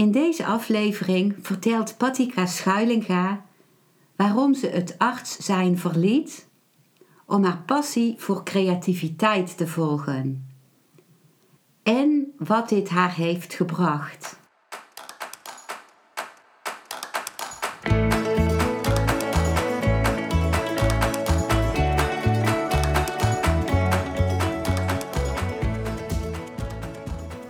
In deze aflevering vertelt Patika Schuilinga waarom ze het arts zijn verliet om haar passie voor creativiteit te volgen en wat dit haar heeft gebracht.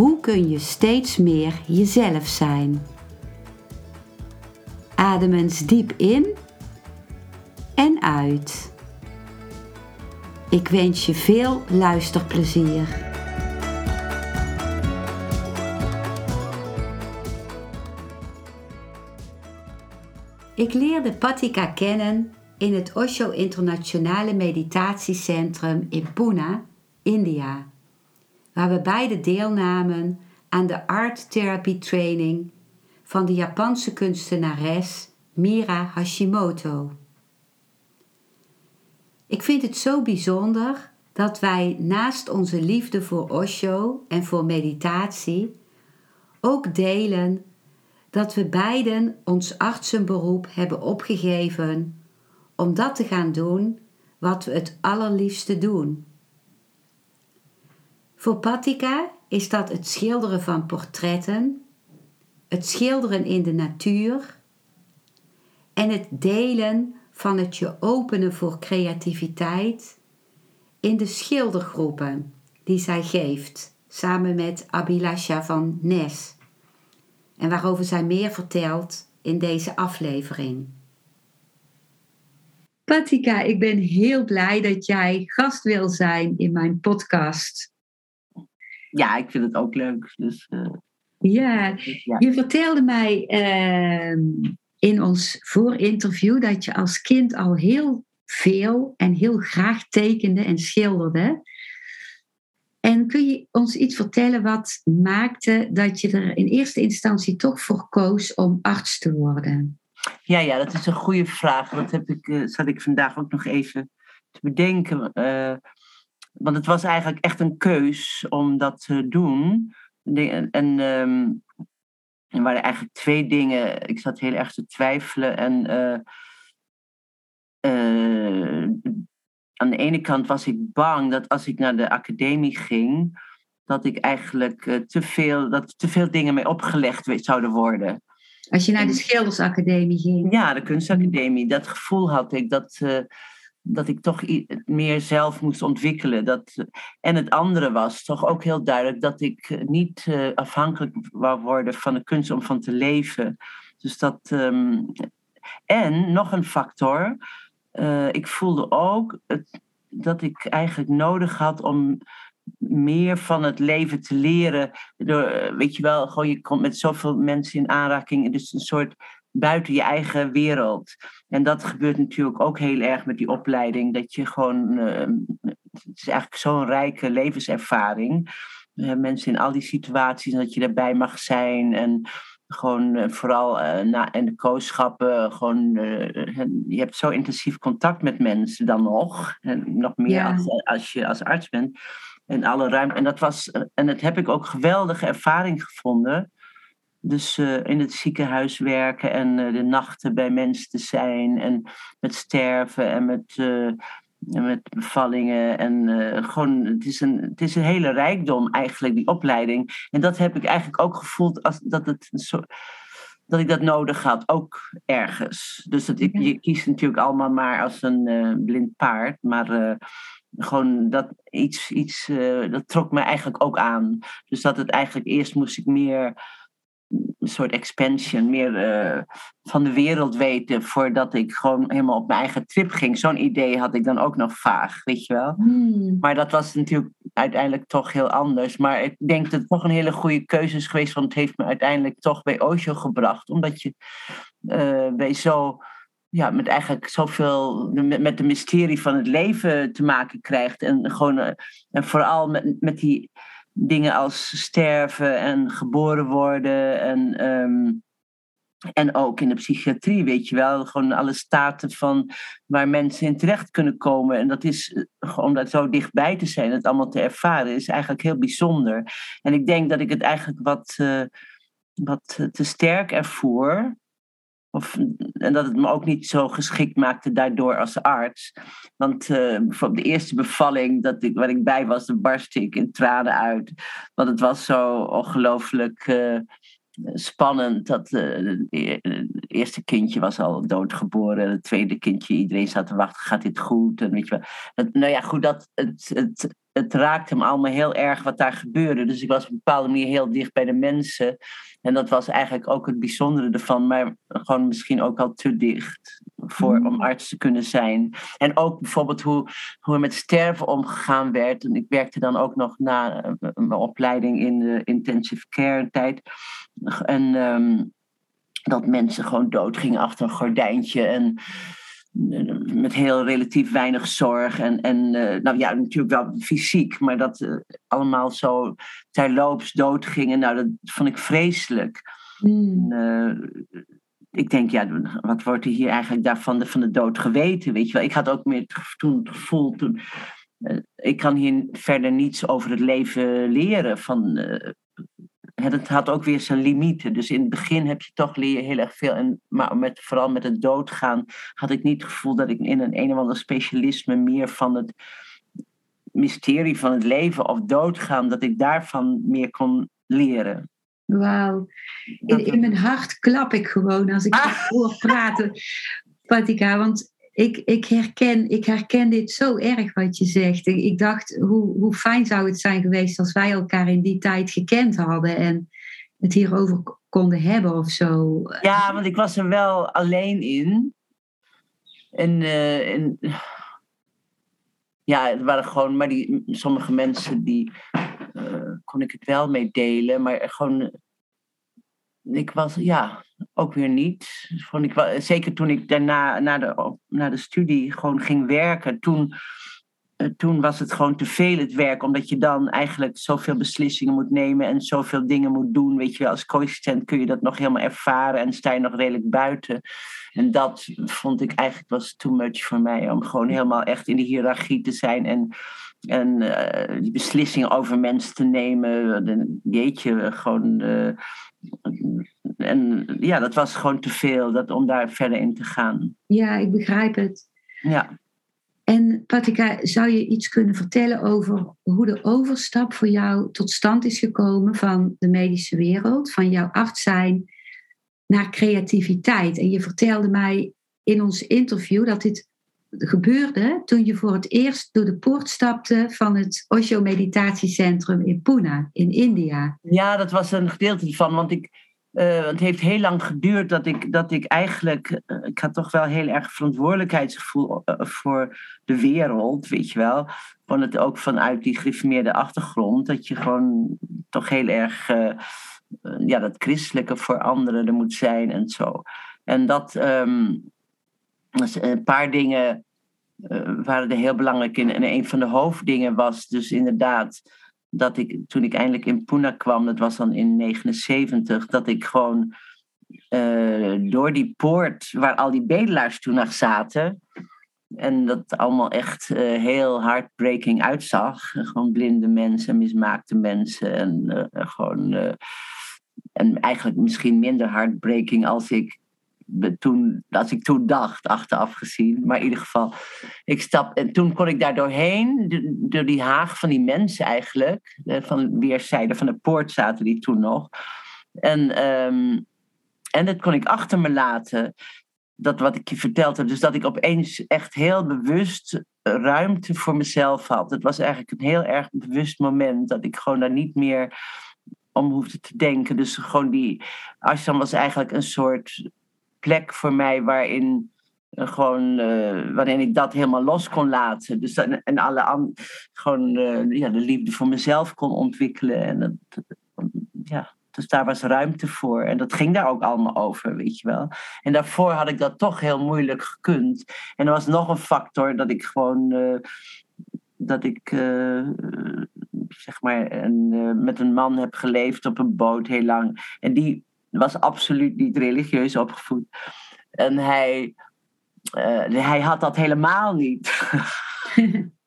hoe kun je steeds meer jezelf zijn? Adem eens diep in en uit. Ik wens je veel luisterplezier. Ik leerde Patika kennen in het Osho Internationale Meditatiecentrum in Pune, India waar we beide deelnamen aan de Art Therapy Training van de Japanse kunstenares Mira Hashimoto. Ik vind het zo bijzonder dat wij naast onze liefde voor Osho en voor meditatie ook delen dat we beiden ons artsenberoep hebben opgegeven om dat te gaan doen wat we het allerliefste doen. Voor Patika is dat het schilderen van portretten, het schilderen in de natuur en het delen van het je openen voor creativiteit in de schildergroepen die zij geeft samen met Abilasha van Nes en waarover zij meer vertelt in deze aflevering. Patika, ik ben heel blij dat jij gast wil zijn in mijn podcast ja, ik vind het ook leuk. Dus, uh, ja. je vertelde mij uh, in ons voorinterview dat je als kind al heel veel en heel graag tekende en schilderde. En kun je ons iets vertellen wat maakte dat je er in eerste instantie toch voor koos om arts te worden? Ja, ja, dat is een goede vraag. Dat heb ik, uh, zat ik vandaag ook nog even te bedenken. Uh, want het was eigenlijk echt een keus om dat te doen. En um, er waren eigenlijk twee dingen. Ik zat heel erg te twijfelen. En uh, uh, aan de ene kant was ik bang dat als ik naar de academie ging, dat ik eigenlijk uh, te, veel, dat te veel dingen mee opgelegd zouden worden. Als je naar de schildersacademie ging? Ja, de kunstacademie. Dat gevoel had ik. Dat, dat ik toch meer zelf moest ontwikkelen. Dat, en het andere was toch ook heel duidelijk dat ik eh, niet uh, afhankelijk wou worden van de kunst om van te leven. Dus dat. Um, en nog een factor. Uh, ik voelde ook dat ik eigenlijk nodig had om meer van het leven te leren. Door, weet je wel, gewoon je komt met zoveel mensen in aanraking. Dus een soort buiten je eigen wereld. En dat gebeurt natuurlijk ook heel erg met die opleiding. Dat je gewoon, uh, het is eigenlijk zo'n rijke levenservaring. Uh, mensen in al die situaties, dat je erbij mag zijn. En gewoon uh, vooral na, en de kooschappen, gewoon, je hebt zo intensief contact met mensen dan nog. En nog meer ja. als, als je als arts bent. En alle ruimte. En dat was, en dat heb ik ook geweldige ervaring gevonden dus uh, in het ziekenhuis werken en uh, de nachten bij mensen te zijn en met sterven en met, uh, met bevallingen. En gewoon, het is, een, het is een hele rijkdom eigenlijk, die opleiding. En dat heb ik eigenlijk ook gevoeld als dat het dat ik dat nodig had, ook ergens. Dus dat ik, je kiest natuurlijk allemaal maar als een blind paard, maar gewoon dat iets, iets dat trok me eigenlijk ook aan. Dus dat het eigenlijk eerst moest ik meer soort expansion, meer uh, van de wereld weten voordat ik gewoon helemaal op mijn eigen trip ging. Zo'n idee had ik dan ook nog vaag, weet je wel. Hmm. Maar dat was natuurlijk uiteindelijk toch heel anders. Maar ik denk dat het toch een hele goede keuze is geweest, want het heeft me uiteindelijk toch bij Osho gebracht. Omdat je uh, bij zo, ja, met eigenlijk zoveel, met, met de mysterie van het leven te maken krijgt. En gewoon, uh, en vooral met, met die dingen als sterven en geboren worden en. Um, en ook in de psychiatrie, weet je wel, gewoon alle staten van waar mensen in terecht kunnen komen. En dat is, eh, om dat zo dichtbij te zijn, het allemaal te ervaren, is eigenlijk heel bijzonder. En ik denk dat ik het eigenlijk wat, uh, wat te sterk ervoer. Of, en dat het me ook niet zo geschikt maakte daardoor als arts. Want uh, de eerste bevalling dat ik, waar ik bij was, barstte ik in tranen uit. Want het was zo ongelooflijk uh, spannend. Dat het eerste kindje was al doodgeboren. Het tweede kindje, iedereen zat te wachten, gaat dit goed? En weet je wel. Nou ja, goed, dat, het, het, het raakte me allemaal heel erg wat daar gebeurde. Dus ik was op een bepaalde manier heel dicht bij de mensen. En dat was eigenlijk ook het bijzondere ervan, maar gewoon misschien ook al te dicht voor, om mm. arts te kunnen zijn. En ook bijvoorbeeld hoe, hoe er met sterven omgegaan werd. En ik werkte dan ook nog na eh, mijn opleiding in de intensive care tijd. En ehm, dat mensen gewoon doodgingen achter een gordijntje. En met heel relatief weinig zorg. En, en uh, nou ja, natuurlijk wel fysiek, maar dat uh, allemaal zo terloops doodgingen. Nou, dat vond ik vreselijk. Mm. Uh, ik denk, ja, wat wordt er hier eigenlijk daarvan de, van de dood geweten? Weet je wel, ik had ook meer toen het gevoel. Toen, ik kan hier verder niets over het leven leren van het had ook weer zijn limieten. Dus in het begin heb je toch leer heel erg veel. En, maar met, vooral met het doodgaan had ik niet het gevoel dat ik in een een of ander specialisme meer van het mysterie van het leven of doodgaan, dat ik daarvan meer kon leren. Wauw. In, in mijn hart klap ik gewoon als ik ah. hoor praten, Patika. Want ik, ik, herken, ik herken dit zo erg wat je zegt. Ik, dacht, hoe, hoe fijn zou het zijn geweest als wij elkaar in die tijd gekend hadden en het hierover konden hebben of zo. Ja, want ik was er wel alleen in. En, uh, en ja, het waren gewoon, maar die, sommige mensen die uh, kon ik het wel mee delen, maar gewoon, ik was, ja, ook weer niet. Vond ik wel, zeker toen ik daarna na de, na de studie gewoon ging werken, toen, eh, toen was het gewoon te veel het werk, omdat je dan eigenlijk zoveel beslissingen moet nemen en zoveel dingen moet doen. Weet je wel, als co-assistent kun je dat nog helemaal ervaren en sta je nog redelijk buiten. En dat vond ik eigenlijk was too much voor mij, om gewoon helemaal echt in de hiërarchie te zijn en en uh, die beslissingen over mensen te nemen. Jeetje, gewoon. Uh, en ja, dat was gewoon te veel dat, om daar verder in te gaan. Ja, ik begrijp het. Ja. En Patika, zou je iets kunnen vertellen over hoe de overstap voor jou tot stand is gekomen van de medische wereld, van jouw arts zijn naar creativiteit? En je vertelde mij in ons interview dat dit gebeurde toen je voor het eerst door de poort stapte van het Osho Meditatiecentrum in Pune, in India. Ja, dat was een gedeelte van, want ik, uh, het heeft heel lang geduurd dat ik, dat ik eigenlijk, uh, ik had toch wel heel erg verantwoordelijkheidsgevoel uh, voor de wereld, weet je wel. Van het ook vanuit die gereformeerde achtergrond, dat je gewoon toch heel erg, ja, dat christelijke voor anderen er moet zijn en zo. En dat, um, een paar dingen waren er heel belangrijk in. En een van de hoofddingen was dus inderdaad dat ik toen ik eindelijk in Pune kwam, dat was dan in 79, dat ik gewoon uh, door die poort waar al die bedelaars toen nog zaten. En dat allemaal echt uh, heel heartbreaking uitzag. Gewoon blinde mensen, mismaakte mensen. En gewoon. en eigenlijk misschien minder heartbreaking als ik toen, als ik toen dacht, achteraf gezien. Maar in ieder geval, ik stap. En toen kon ik daar doorheen, door die haag van die mensen eigenlijk. Van weerszijden van de poort zaten die toen nog. En, um, en dat kon ik achter me laten. Dat wat ik je verteld heb. Dus dat ik opeens echt heel bewust ruimte voor mezelf had. Het was eigenlijk een heel erg bewust moment. Dat ik gewoon daar niet meer om hoefde te denken. Dus gewoon die ashram was eigenlijk een soort plek voor mij waarin gewoon waarin ik dat helemaal los kon laten. Dus en, en alle gewoon ja, de liefde voor mezelf kon ontwikkelen. En dat, ja, dus daar was ruimte voor. En dat ging daar ook allemaal over, weet je wel. En daarvoor had ik dat toch heel moeilijk gekund. En er was nog een factor dat ik gewoon. Uh, dat ik. Uh, zeg maar. Een, uh, met een man heb geleefd op een boot heel lang. En die was absoluut niet religieus opgevoed. En hij. hij had dat helemaal niet.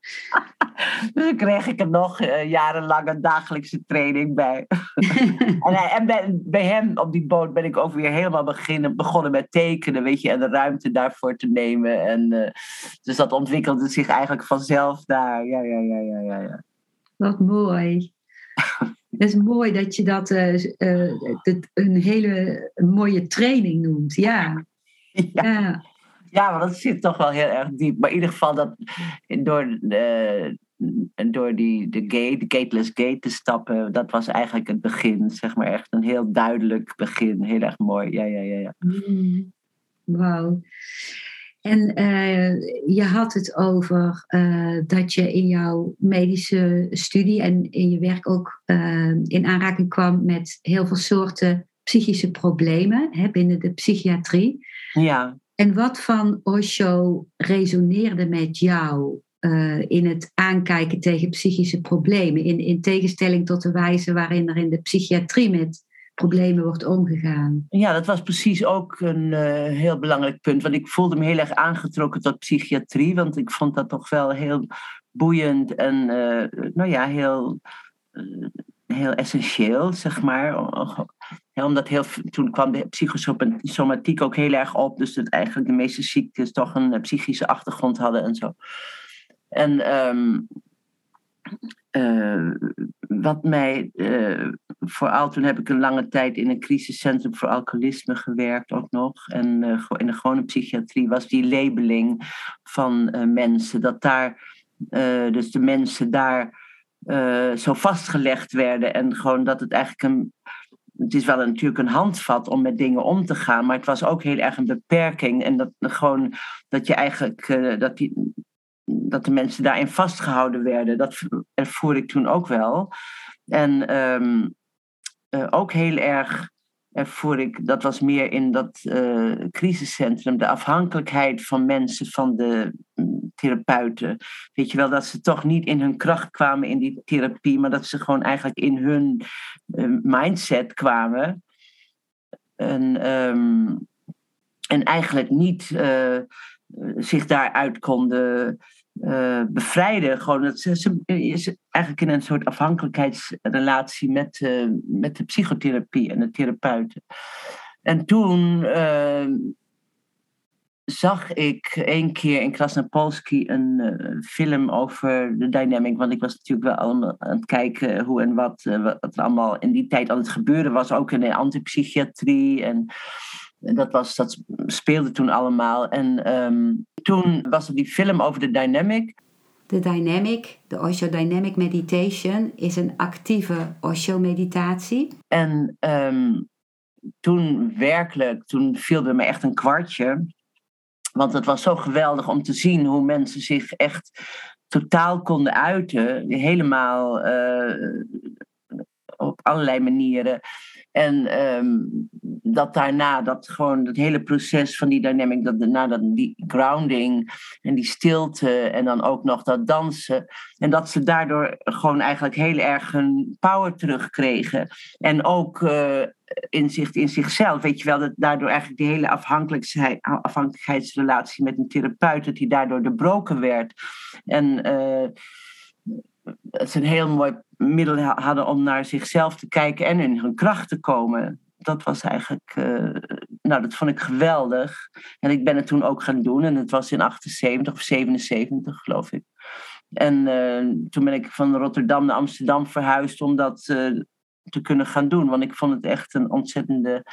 dus dan kreeg ik er nog uh, jarenlange dagelijkse training bij. en, en bij, bij, hem op die boot ben ik ook weer helemaal beginnen, begonnen met tekenen, weet je, en de ruimte daarvoor te nemen. En, uh, dus dat ontwikkelde zich eigenlijk vanzelf daar. Ja, ja, ja, ja, ja. ja. Wat mooi. Het is mooi dat je dat uh, een hele mooie training noemt. Ja. ja. ja. Ja, maar dat zit toch wel heel erg diep. Maar in ieder geval dat door, de, door die, de gate, de gateless gate te stappen, dat was eigenlijk het begin. Zeg maar echt een heel duidelijk begin. Heel erg mooi. Ja, ja, ja. ja. Mm. Wauw. En uh, je had het over uh, dat je in jouw medische studie en in je werk ook uh, in aanraking kwam met heel veel soorten psychische problemen hè, binnen de psychiatrie. Ja. En wat van Osho resoneerde met jou in het aankijken tegen psychische problemen, in, in tegenstelling tot de wijze waarin er in de psychiatrie met problemen wordt omgegaan? Ja, dat was precies ook een uh, heel belangrijk punt, want ik voelde me heel erg aangetrokken tot psychiatrie, want ik vond dat toch wel heel boeiend en uh, nou ja, heel heel essentieel, zeg maar. omdat heel, toen kwam de psychosomatiek ook heel erg op. Dus dat eigenlijk de meeste ziektes toch een psychische achtergrond hadden en zo. En uh, wat mij vooral, toen heb ik een lange tijd in een crisiscentrum voor alcoholisme gewerkt ook nog. En uh, in de gewone psychiatrie was die labeling van mensen. Dat daar, dus de mensen daar zo vastgelegd werden. En gewoon dat het eigenlijk een. Het is wel natuurlijk een handvat om met dingen om te gaan, maar het was ook heel erg een beperking. En dat gewoon dat je eigenlijk dat, die, dat de mensen daarin vastgehouden werden, dat ervoer ik toen ook wel. En um, uh, ook heel erg ervoer ik, dat was meer in dat uh, crisiscentrum, de afhankelijkheid van mensen van de mm, therapeuten. Weet je wel, dat ze toch niet in hun kracht kwamen in die therapie, maar dat ze gewoon eigenlijk in hun uh, mindset kwamen. En, um, en eigenlijk niet zich daaruit konden uh, bevrijden. Gewoon dat ze, is eigenlijk in een soort afhankelijkheidsrelatie met, uh, met de psychotherapie en de therapeuten. En toen uh, zag ik een keer in Krasnopolski een film over de dynamic. Want ik was natuurlijk wel aan het kijken hoe en wat, wat er allemaal in die tijd het gebeurde was. Ook in de antipsychiatrie en dat, was, dat speelde toen allemaal. En um, toen was er die film over de dynamic. De dynamic, de Osho Dynamic Meditation, is een actieve Osho-meditatie. En um, toen werkelijk, toen viel er me echt een kwartje. Want het was zo geweldig om te zien hoe mensen zich echt totaal konden uiten. Helemaal uh, op allerlei manieren. En um, dat daarna, dat gewoon het hele proces van die dynamic, dat daarna dat, die grounding en die stilte en dan ook nog dat dansen. En dat ze daardoor gewoon eigenlijk heel erg hun power terugkregen. En ook uh, inzicht in zichzelf. Weet je wel, dat daardoor eigenlijk die hele afhankelijkheidsrelatie met een therapeut, dat die daardoor doorbroken werd. En uh, is een heel mooi middel hadden om naar zichzelf te kijken en in hun kracht te komen. Dat was eigenlijk, uh, nou dat vond ik geweldig. En ik ben het toen ook gaan doen en het was in 78 of 77 geloof ik. En uh, toen ben ik van Rotterdam naar Amsterdam verhuisd om dat uh, te kunnen gaan doen. Want ik vond het echt een ontzettende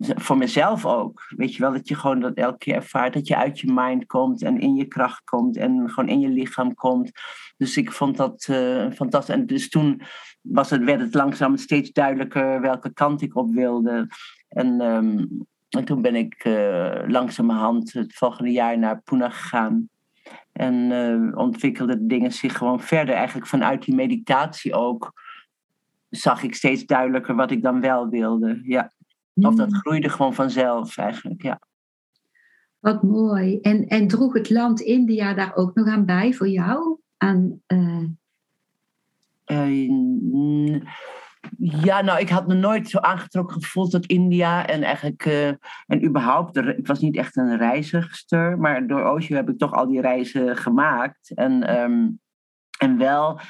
voor mezelf ook. Weet je wel, dat je gewoon dat elke keer ervaart. Dat je uit je mind komt en in je kracht komt en gewoon in je lichaam komt. Dus ik vond dat uh, fantastisch. En dus toen was het, werd het langzaam steeds duidelijker welke kant ik op wilde. En en toen ben ik uh, langzamerhand het volgende jaar naar Pune gegaan. En uh, ontwikkelden dingen zich gewoon verder. Eigenlijk vanuit die meditatie ook zag ik steeds duidelijker wat ik dan wel wilde. Ja. Of dat groeide gewoon vanzelf eigenlijk, ja. Wat mooi. En, en droeg het land India daar ook nog aan bij voor jou? Aan, uh... Uh, ja, nou, ik had me nooit zo aangetrokken gevoeld tot India. En eigenlijk, uh, en überhaupt, ik was niet echt een reizigster. Maar door Osho heb ik toch al die reizen gemaakt. En, um, en wel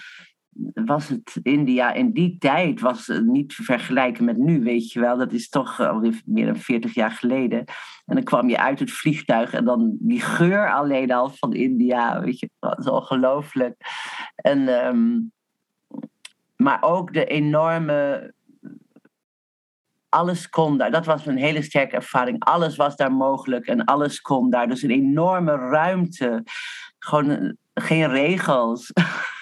was het India in die tijd was het niet te vergelijken met nu, weet je wel. Dat is toch alweer meer dan 40 jaar geleden. En dan kwam je uit het vliegtuig en dan die geur alleen al van India, weet je, dat is ongelooflijk. En, um, maar ook de enorme. Alles kon daar. Dat was een hele sterke ervaring. Alles was daar mogelijk en alles kon daar. Dus een enorme ruimte. Gewoon geen regels.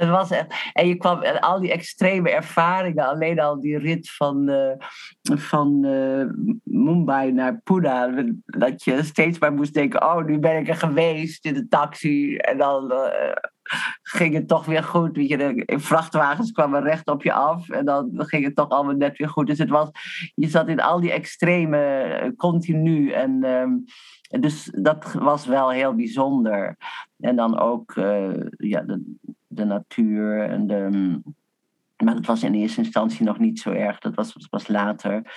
Het was echt, en je kwam en al die extreme ervaringen, alleen al die rit van, uh, van uh, Mumbai naar Pune, dat je steeds maar moest denken: oh, nu ben ik er geweest in de taxi. En dan uh, ging het toch weer goed. Weet je, in vrachtwagens kwamen recht op je af en dan ging het toch allemaal net weer goed. Dus het was, je zat in al die extreme continu. En. Um, dus dat was wel heel bijzonder. En dan ook ja, de natuur en de. Maar dat was in eerste instantie nog niet zo erg, dat was pas later.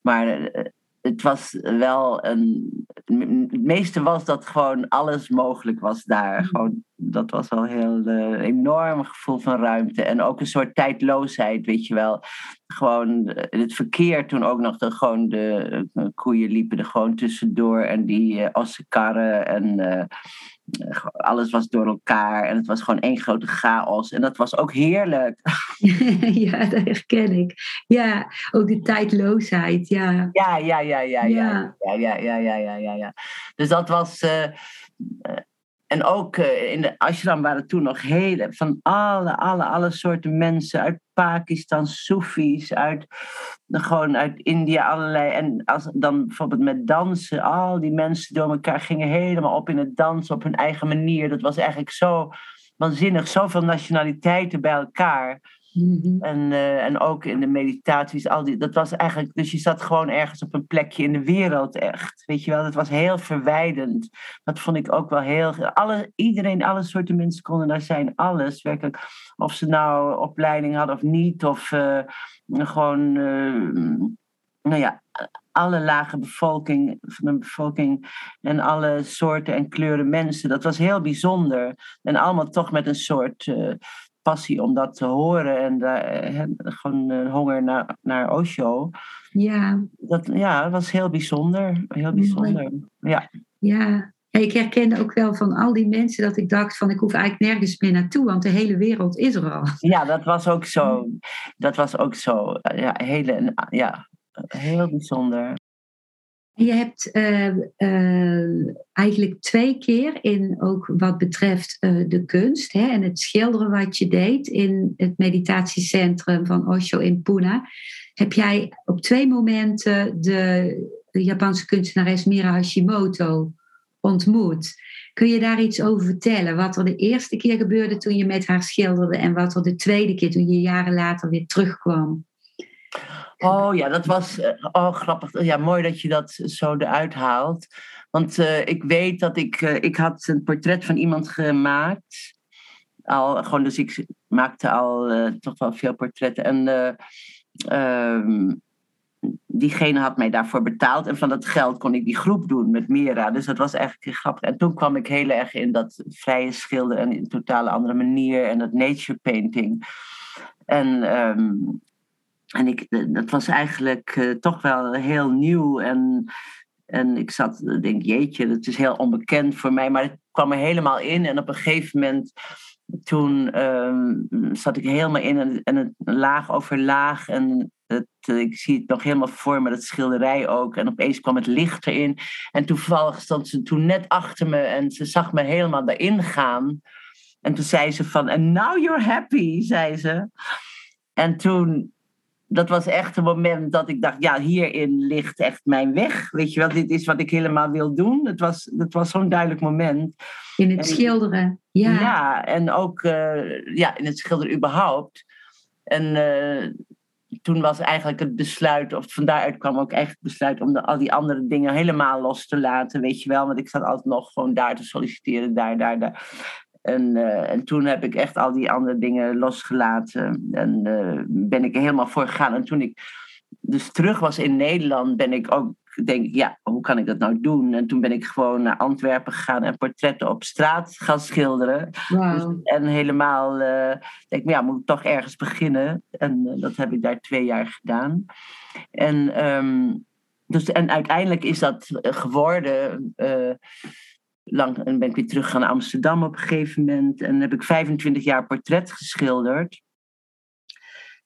Maar eh, het was wel een. Het meeste was dat gewoon alles mogelijk was daar. Mhm. Gewoon, dat was wel heel uh, enorm gevoel van ruimte. En ook een soort tijdloosheid, weet je wel. Gewoon het verkeer toen ook nog. De, gewoon de koeien liepen er gewoon tussendoor. En die uh, ossenkarren en alles was door elkaar en het was gewoon één grote chaos. En dat was ook heerlijk. ja, dat herken ik. Ja, ook de tijdloosheid, ja. Ja, ja, ja, ja, ja. Ja, ja, ja, ja, ja, ja. ja. Dus dat was... Uh, en ook uh, in de ashram waren toen nog hele, van alle, alle, alle soorten mensen uit Pakistan, Soefies, uit, gewoon uit India, allerlei. En als, dan bijvoorbeeld met dansen, al die mensen door elkaar gingen helemaal op in het dansen op hun eigen manier. Dat was eigenlijk zo waanzinnig, zoveel nationaliteiten bij elkaar. Mhm. en, uh, en ook in de meditaties, al die, dat was eigenlijk, dus je zat gewoon ergens op een plekje in de wereld echt. Weet je wel, dat was heel verwijdend. Dat vond ik ook wel heel. Alle, iedereen, alle soorten mensen konden daar zijn, alles werkelijk. Of ze nou opleiding hadden of niet, of uh, gewoon, uh, nou ja, alle lage bevolking, van de bevolking en alle soorten en kleuren mensen. Dat was heel bijzonder. En allemaal toch met een soort passie om dat te horen en uh, gewoon uh, honger naar, naar Osho. Ja. Dat, ja, dat was heel bijzonder. Heel bijzonder. Ja. ja. Ik herkende ook wel van al die mensen dat ik dacht van ik hoef eigenlijk nergens meer naartoe, want de hele wereld is er al. Ja, dat was ook zo. Dat was ook zo. Ja, hele, ja, heel bijzonder. Je hebt uh, uh, eigenlijk twee keer in ook wat betreft uh, de kunst hè, en het schilderen wat je deed in het meditatiecentrum van Osho in Pune, heb jij op twee momenten de, de Japanse kunstenares Mira Hashimoto ontmoet. Kun je daar iets over vertellen? Wat er de eerste keer gebeurde toen je met haar schilderde en wat er de tweede keer toen je jaren later weer terugkwam? Oh ja, dat was uh, oh, grappig. Ja, mooi dat je dat zo eruit haalt. Want uh, ik weet dat ik, uh, ik had een portret van iemand gemaakt. Al, gewoon, dus ik maakte al toch wel veel portretten. En ehm, diegene had mij daarvoor betaald. En van dat geld kon ik die groep doen met Mira. Dus dat was eigenlijk grappig. En toen kwam ik heel erg in dat vrije schilderen en in een totale andere manier. En dat nature painting. En um, en ik, eh, dat was eigenlijk uh, toch wel heel nieuw. En, en ik zat, eh, denk jeetje, dat is heel onbekend voor mij. Maar het kwam er helemaal in. En op een gegeven moment, toen um, zat ik helemaal in. En, en het laag over laag. En het, ik zie het nog helemaal voor me, dat schilderij ook. En opeens kwam het licht erin. En toevallig stond ze toen net achter me. En ze zag me helemaal daarin gaan. En toen zei ze van, and now you're happy, zei ze. En toen dat was echt een moment dat ik dacht, ja, hierin ligt echt mijn weg. Weet je wel, dit is wat ik helemaal wil doen. Het was, het was zo'n duidelijk moment. In het schilderen, ja. Ja, en ook uh, ja, in het schilderen überhaupt. En uh, toen was eigenlijk het besluit, of van daaruit kwam ook echt het besluit om de, al die andere dingen helemaal los te laten, weet je wel. Want ik zat altijd nog gewoon daar te solliciteren, daar, daar, daar. En, uh, en toen heb ik echt al die andere dingen losgelaten. En uh, ben ik er helemaal voor gegaan. En toen ik dus terug was in Nederland, ben ik ook, denk ik, ja, hoe kan ik dat nou doen? En toen ben ik gewoon naar Antwerpen gegaan en portretten op straat gaan schilderen. Wow. Dus, en helemaal, uh, denk ik, ja, moet ik toch ergens beginnen. En dat heb ik daar twee jaar gedaan. En, um, dus, en uiteindelijk is dat geworden lang, en ben ik weer terug naar Amsterdam op een gegeven moment. En heb ik 25 jaar portret geschilderd.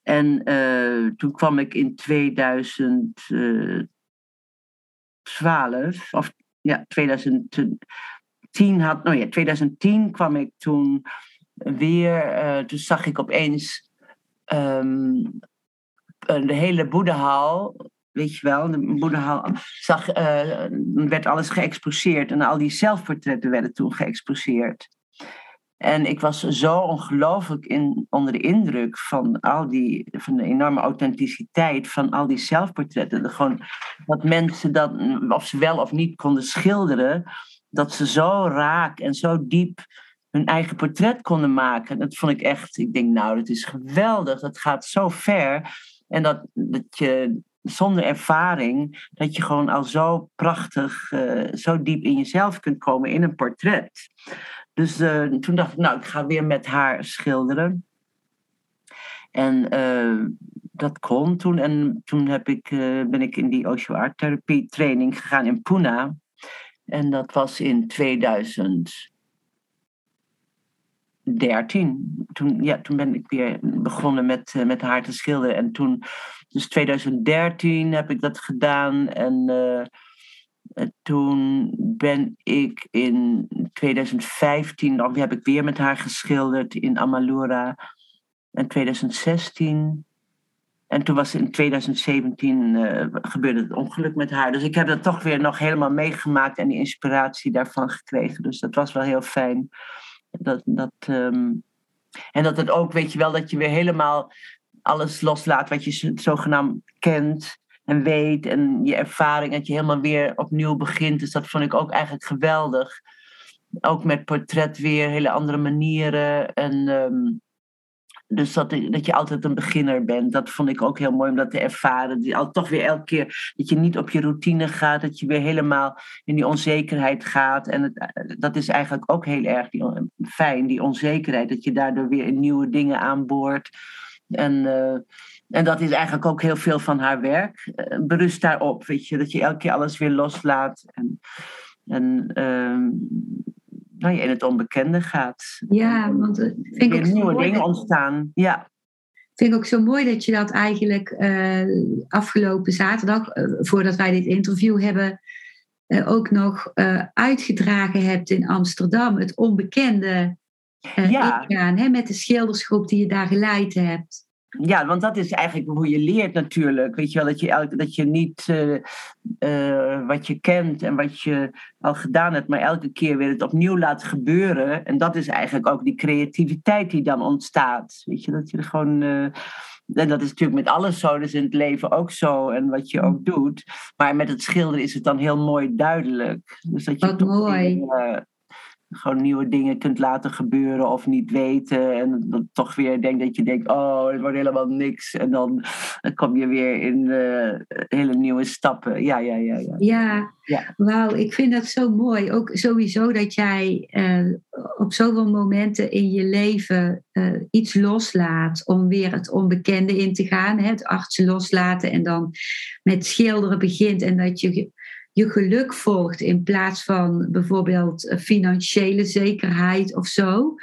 En uh, toen kwam ik in 2012, of ja, 2010 had, nou ja, 2010 kwam ik toen weer, uh, toen zag ik opeens de hele Boeddehal weet je wel, de moederhal zag, uh, werd alles geëxposeerd en al die zelfportretten werden toen geëxposeerd. En ik was zo ongelooflijk onder de indruk van al die, van de enorme authenticiteit van al die zelfportretten. Gewoon dat mensen dat, of ze wel of niet konden schilderen, dat ze zo raak en zo diep hun eigen portret konden maken. Dat vond ik echt, ik denk nou, dat is geweldig, dat gaat zo ver. En dat, dat je zonder ervaring, dat je gewoon al zo prachtig, uh, zo diep in jezelf kunt komen in een portret. Dus uh, toen dacht ik, nou, ik ga weer met haar schilderen. En uh, dat kon toen. En toen heb ik, ben ik in die Osho Art Therapie training gegaan in Pune. En dat was in 2000. 13. Toen, ja, toen ben ik weer begonnen met, met haar te schilderen. En toen, dus 2013 heb ik dat gedaan. En uh, toen ben ik in 2015, dan heb ik weer met haar geschilderd in Amalura. En 2016. En toen was in 2017 uh, gebeurde het ongeluk met haar. Dus ik heb dat toch weer nog helemaal meegemaakt en die inspiratie daarvan gekregen. Dus dat was wel heel fijn. Dat, dat, um, en dat het ook, weet je wel, dat je weer helemaal alles loslaat wat je zogenaamd kent en weet. En je ervaring, dat je helemaal weer opnieuw begint. Dus dat vond ik ook eigenlijk geweldig. Ook met portret weer, hele andere manieren. En um, dus dat, dat je altijd een beginner bent, dat vond ik ook heel mooi om dat te ervaren. Die, al, toch weer elke keer dat je niet op je routine gaat, dat je weer helemaal in die onzekerheid gaat. En het, dat is eigenlijk ook heel erg fijn, die onzekerheid, dat je daardoor weer nieuwe dingen aanboort. En, uh, en dat is eigenlijk ook heel veel van haar werk. Uh, berust daarop, weet je, dat je elke keer alles weer loslaat. En, en uh, nou, je in het onbekende gaat. Ja, want vind ik nieuwe dingen ontstaan. Ja. Vind ik ook zo mooi dat je dat eigenlijk uh, afgelopen zaterdag, uh, voordat wij dit interview hebben, ook nog uitgedragen hebt in Amsterdam. Het onbekende ja. ingaan, hè, met de schildersgroep die je daar geleid hebt. Ja, want dat is eigenlijk hoe je leert natuurlijk. Weet je wel, dat je, elke, dat je niet uh, uh, wat je kent en wat je al gedaan hebt, maar elke keer weer het opnieuw laat gebeuren. En dat is eigenlijk ook die creativiteit die dan ontstaat. Weet je, dat je er gewoon. Uh, en dat is natuurlijk met alles zo, dus in het leven ook zo en wat je ook doet. Maar met het schilderen is het dan heel mooi duidelijk. Dus dat je wat mooi. Weer, gewoon nieuwe dingen kunt laten gebeuren of niet weten. En dan toch weer denk dat je denkt, oh, het wordt helemaal niks. En dan, dan kom je weer in uh, hele nieuwe stappen. Ja, ja, ja. Ja, ja, ja. wauw, ik vind dat zo mooi. Ook sowieso dat jij uh, op zoveel momenten in je leven uh, iets loslaat om weer het onbekende in te gaan. Hè? Het artsen loslaten en dan met schilderen begint. En dat je je geluk volgt in plaats van bijvoorbeeld financiële zekerheid of zo.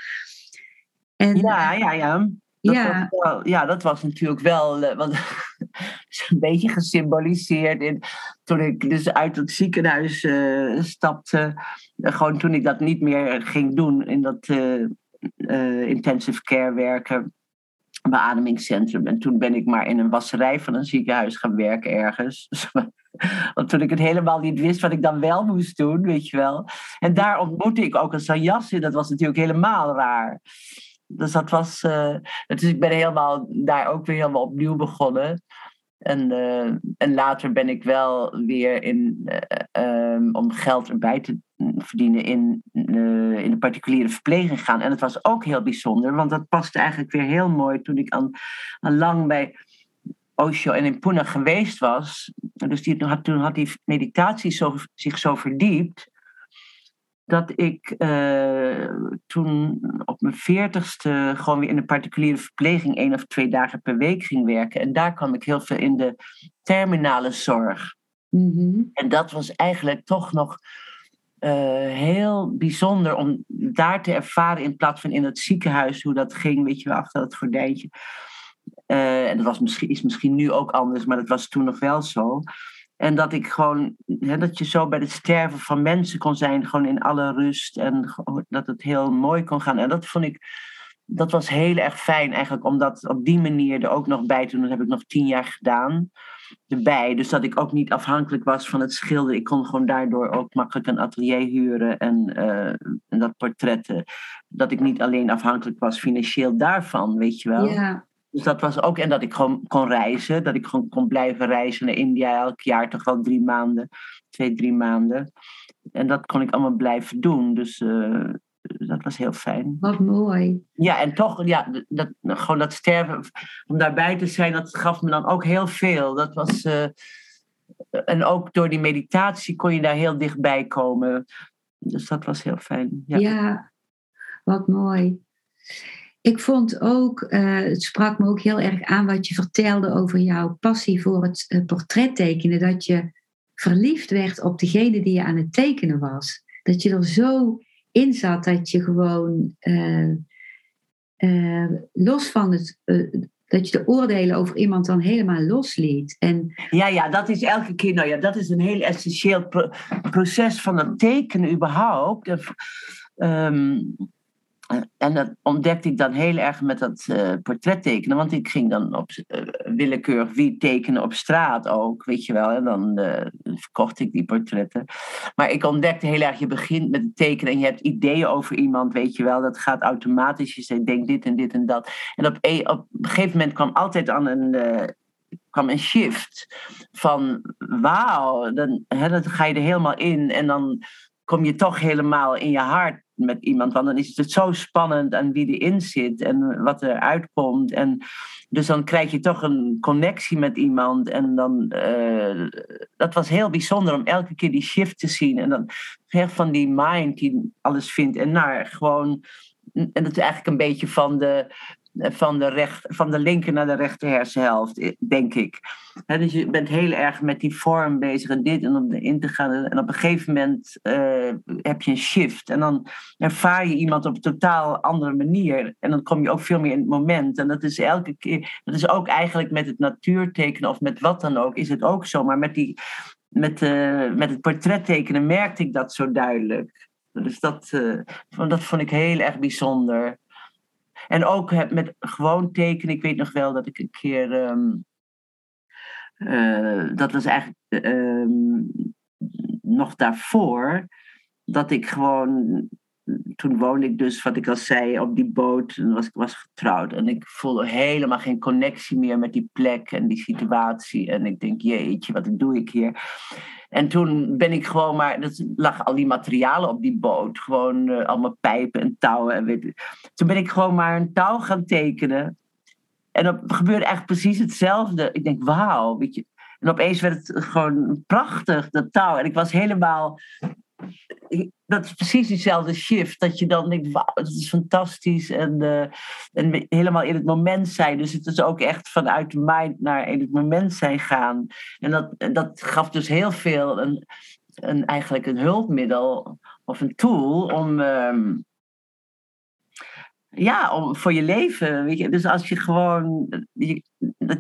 En, ja, ja, ja. Dat ja. Was wel, ja, dat was natuurlijk wel uh, want, een beetje gesymboliseerd in, toen ik dus uit het ziekenhuis uh, stapte. Uh, gewoon toen ik dat niet meer ging doen in dat intensive care werken. Beademingscentrum. En toen ben ik maar in een wasserij van een ziekenhuis gaan werken ergens. Want toen ik het helemaal niet wist wat ik dan wel moest doen, weet je wel. En daar ontmoette ik ook een sanjassi. Dat was natuurlijk helemaal raar. Dus dat was. Uh, dus ik ben helemaal daar ook weer helemaal opnieuw begonnen. En, uh, en later ben ik wel weer in, um, om geld erbij te verdienen in, in de particuliere verpleging gegaan. En het was ook heel bijzonder, want dat paste eigenlijk weer heel mooi toen ik al, al lang bij Osho en in Pune geweest was. Dus die, had, toen had die meditatie zo, zich zo verdiept dat ik uh, toen op mijn veertigste gewoon weer in de particuliere verpleging één of twee dagen per week ging werken. En daar kwam ik heel veel in de terminale zorg. Mm-hmm. En dat was eigenlijk toch nog uh, heel bijzonder om daar te ervaren in plaats van in het ziekenhuis hoe dat ging, weet je wel, achter het gordijntje. Uh, en dat was misschien, is misschien nu ook anders, maar dat was toen nog wel zo. En dat ik gewoon, hè, dat je zo bij het sterven van mensen kon zijn, gewoon in alle rust. En dat het heel mooi kon gaan. En dat vond ik, dat was heel erg fijn eigenlijk, om dat op die manier er ook nog bij te doen. Dat heb ik nog tien jaar gedaan erbij. Dus dat ik ook niet afhankelijk was van het schilderen. Ik kon gewoon daardoor ook makkelijk een atelier huren en, uh, en dat portretten. Dat ik niet alleen afhankelijk was financieel daarvan, weet je wel. Ja. Dus dat was ook, en dat ik gewoon kon reizen, dat ik gewoon kon blijven reizen naar India elk jaar, toch wel drie maanden, twee, drie maanden. En dat kon ik allemaal blijven doen. Dus uh, dat was heel fijn. Wat mooi. Ja, en toch, ja, dat, gewoon dat sterven, om daarbij te zijn, dat gaf me dan ook heel veel. Dat was, uh, en ook door die meditatie kon je daar heel dichtbij komen. Dus dat was heel fijn. Ja, ja wat mooi. Ik vond ook, uh, het sprak me ook heel erg aan wat je vertelde over jouw passie voor het uh, portrettekenen. Dat je verliefd werd op degene die je aan het tekenen was. Dat je er zo in zat dat je gewoon uh, los van het. dat je de oordelen over iemand dan helemaal losliet. En, ja, ja, dat is elke keer. Nou ja, dat is een heel essentieel pro proces van het tekenen überhaupt. Um, en dat ontdekte ik dan heel erg met dat uh, portret tekenen. Want ik ging dan op uh, willekeurig wie tekenen op straat ook, weet je wel. En dan uh, verkocht ik die portretten. Maar ik ontdekte heel erg, je begint met het tekenen en je hebt ideeën over iemand, weet je wel. Dat gaat automatisch. Je zegt, denk dit en dit en dat. En op, een, op een gegeven moment kwam altijd aan een kwam een shift van wauw, dan ga je er helemaal in en dan kom je toch helemaal in je hart met iemand. Want dan is het zo spannend aan wie erin zit en wat er uitkomt. En dus dan krijg je toch een connectie met iemand. En dan, uh, dat was heel bijzonder om elke keer die shift te zien. En dan van die mind die alles vindt. En naar gewoon, en dat is eigenlijk een beetje van de, van de, recht, van de linker naar de rechter hersenhelft, eh, denk ik. dus je bent heel erg met die vorm bezig en dit en om in te gaan. En op een gegeven moment uh, heb je een shift. En dan ervaar je iemand op een totaal andere manier. En dan kom je ook veel meer in het moment. En dat is elke keer, dat is ook eigenlijk met het natuurtekenen of met wat dan ook, is het ook zo. Maar met, die, met, uh, met het portrettekenen merkte ik dat zo duidelijk. Dus dat, dat vond ik heel erg bijzonder. En ook met gewoon tekenen. Ik weet nog wel dat ik een keer. Ehm, eh, dat was eigenlijk ehm, nog daarvoor. Dat ik gewoon. Toen woonde ik dus, wat ik al zei, op die boot. En was, ik was getrouwd. En ik voelde helemaal geen connectie meer met die plek en die situatie. En ik denk, jeetje, wat doe ik hier? En toen ben ik gewoon maar, dat lag al die materialen op die boot, gewoon uh, allemaal pijpen en touwen. En Toen ben ik gewoon maar een touw gaan tekenen. En dat gebeurde echt precies hetzelfde. Ik denk, wauw, weet je. En opeens werd het gewoon prachtig, dat touw. En ik was helemaal dat is precies diezelfde shift. Dat je dan denkt, wauw, dat is fantastisch. En, uh, en helemaal in het moment zijn. Dus het is ook echt vanuit de mind naar in het moment zijn gaan. En dat, dat gaf dus heel veel een, een, eigenlijk een hulpmiddel of een tool om... Um, ja, om, voor je leven. Weet je? Dus als je gewoon je,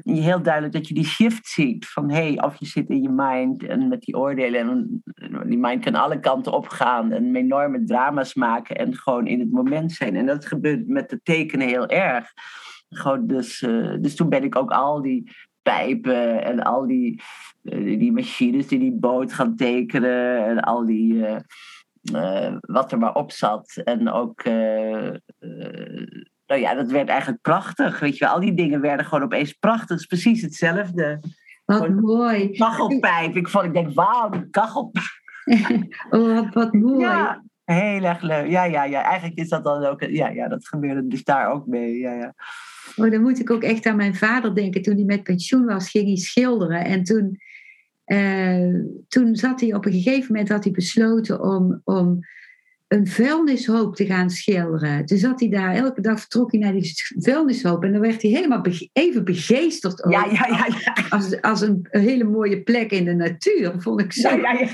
heel duidelijk dat je die shift ziet van hey, of je zit in je mind en met die oordelen en die mind kan alle kanten opgaan en enorme drama's maken en gewoon in het moment zijn. En dat gebeurt met de tekenen heel erg. Gewoon dus, dus toen ben ik ook al die pijpen en al die, die machines die die boot gaan tekenen en al die. Wat er maar op zat. En ook nou ja, dat werd eigenlijk prachtig. Weet je wel, al die dingen werden gewoon opeens prachtig. Het is precies hetzelfde. Wat mooi. Kachelpijp. Ik, vond, ik denk, wauw, die kachelpijp. oh, wat, wat mooi. Ja, heel erg leuk. Ja, ja, ja. Eigenlijk is dat dan ook... Ja, ja, dat gebeurde dus daar ook mee. Ja, ja. Oh, dan moet ik ook echt aan mijn vader denken. Toen hij met pensioen was, ging hij schilderen. En toen, uh, toen zat hij op een gegeven moment had hij besloten om... om een vuilnishoop te gaan schilderen. Toen zat hij daar, elke dag vertrok hij naar die vuilnishoop. En dan werd hij helemaal even begeesterd ja, ja, ja, ja. Als, als een, hele mooie plek in de natuur, vond ik zo. Ja, ja,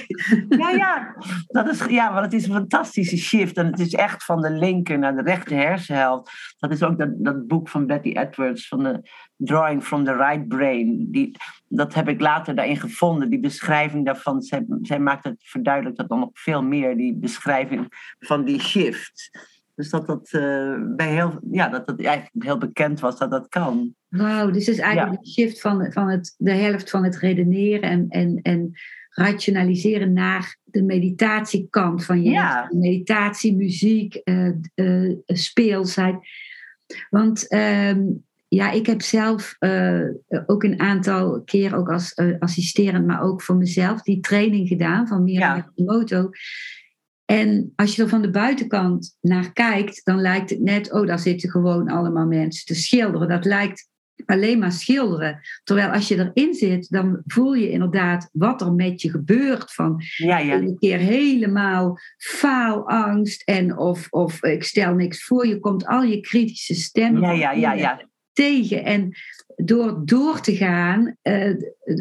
ja. ja, Dat is, ja maar het is een fantastische shift. En het is echt van de linker naar de rechter hersenhelft. Dat is ook dat, dat boek van Betty Edwards, van de Drawing from the Right Brain. Die, dat heb ik later daarin gevonden, die beschrijving daarvan. Zij, zij maakt het verduidelijkt dat dan nog veel meer, die beschrijving van die shift. Dus dat dat, uh, bij heel, ja, dat dat eigenlijk heel bekend was dat dat kan. Wauw, dus het is eigenlijk de shift van, van het, de helft van het redeneren en, en, en rationaliseren naar de meditatiekant van je. Ja. Meditatie, muziek, uh, uh, speelsheid. Want ehm, ja, ik heb zelf uh, ook een aantal keer, ook als uh, assisterend, maar ook voor mezelf, die training gedaan van Miriam ja. Moto. En als je er van de buitenkant naar kijkt, dan lijkt het net, oh, daar zitten gewoon allemaal mensen te schilderen. Dat lijkt alleen maar schilderen. Terwijl als je erin zit, dan voel je inderdaad wat er met je gebeurt. Van ja, ja. een keer helemaal faalangst en of, of ik stel niks voor. Je komt al je kritische stemmen. Ja, ja, ja, ja tegen. En door door te gaan, uh,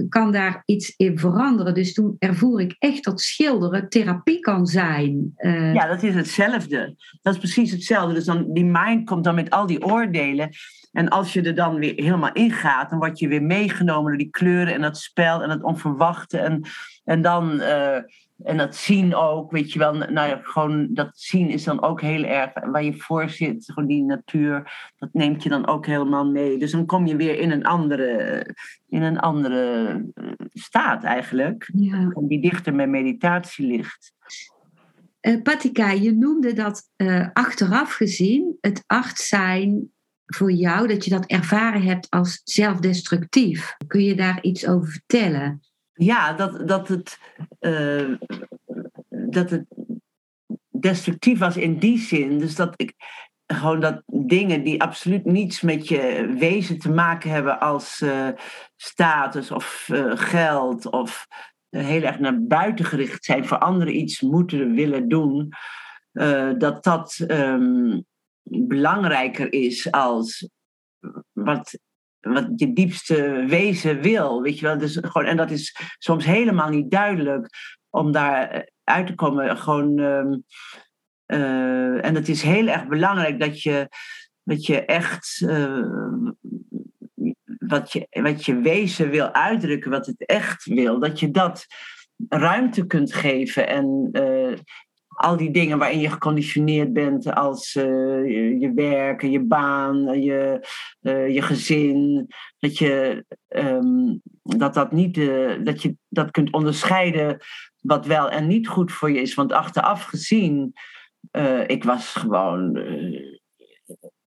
kan daar iets in veranderen. Dus toen ervoer ik echt dat schilderen therapie kan zijn. Uh, ja, dat is hetzelfde. Dat is precies hetzelfde. Dus dan, die mind komt dan met al die oordelen. En als je er dan weer helemaal ingaat, dan word je weer meegenomen door die kleuren en dat spel en het onverwachte. En, en dan. Uh, en dat zien ook, weet je wel, nou ja, gewoon dat zien is dan ook heel erg waar je voor zit, gewoon die natuur, dat neemt je dan ook helemaal mee. Dus dan kom je weer in een andere, in een andere eh, staat eigenlijk, ja. die dichter met meditatie ligt. Uh, Patika, je noemde dat uh, achteraf gezien het acht zijn voor jou, dat je dat ervaren hebt als zelfdestructief. Kun je daar iets over vertellen? Ja, dat, dat, het, uh, dat het destructief was in die zin. Dus dat ik gewoon dat dingen die absoluut niets met je wezen te maken hebben als uh, status of uh, geld of heel erg naar buiten gericht zijn, voor anderen iets moeten willen doen, dat dat um, belangrijker is als wat wat je diepste wezen wil. Weet je wel? Dus gewoon, en dat is soms helemaal niet duidelijk om daar uit te komen. Gewoon, um, uh, en het is heel erg belangrijk dat je, dat je echt uh, wat, je, wat je wezen wil uitdrukken, wat het echt wil, dat je dat ruimte kunt geven. En al die dingen waarin je geconditioneerd bent als uh, je, je, werk, je baan, je, uh, je gezin, dat je um, dat, dat, niet, uh, dat je dat kunt onderscheiden wat wel en niet goed voor je is. Want achteraf gezien, ik was gewoon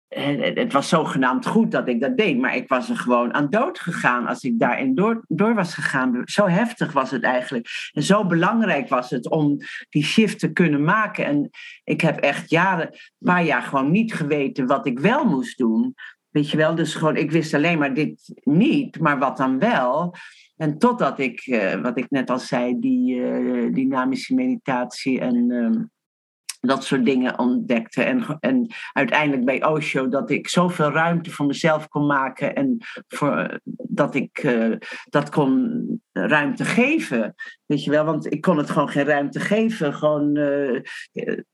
het was zogenaamd goed dat ik dat deed, maar ik was er gewoon aan dood gegaan als ik daarin door, door was gegaan. Zo heftig was het eigenlijk. En zo belangrijk was het om die shift te kunnen maken. En ik heb echt jaren, een paar jaar gewoon niet geweten wat ik wel moest doen. Weet je wel, dus gewoon, ik wist alleen maar dit niet, maar wat dan wel. En totdat ik, uh, wat ik net al zei, die uh, dynamische meditatie en. Uh, dat soort dingen ontdekte. En, en uiteindelijk bij Osho dat ik zoveel ruimte voor mezelf kon maken en voor, dat ik uh, dat kon ruimte geven. Weet je wel, want ik kon het gewoon geen ruimte geven. Gewoon uh,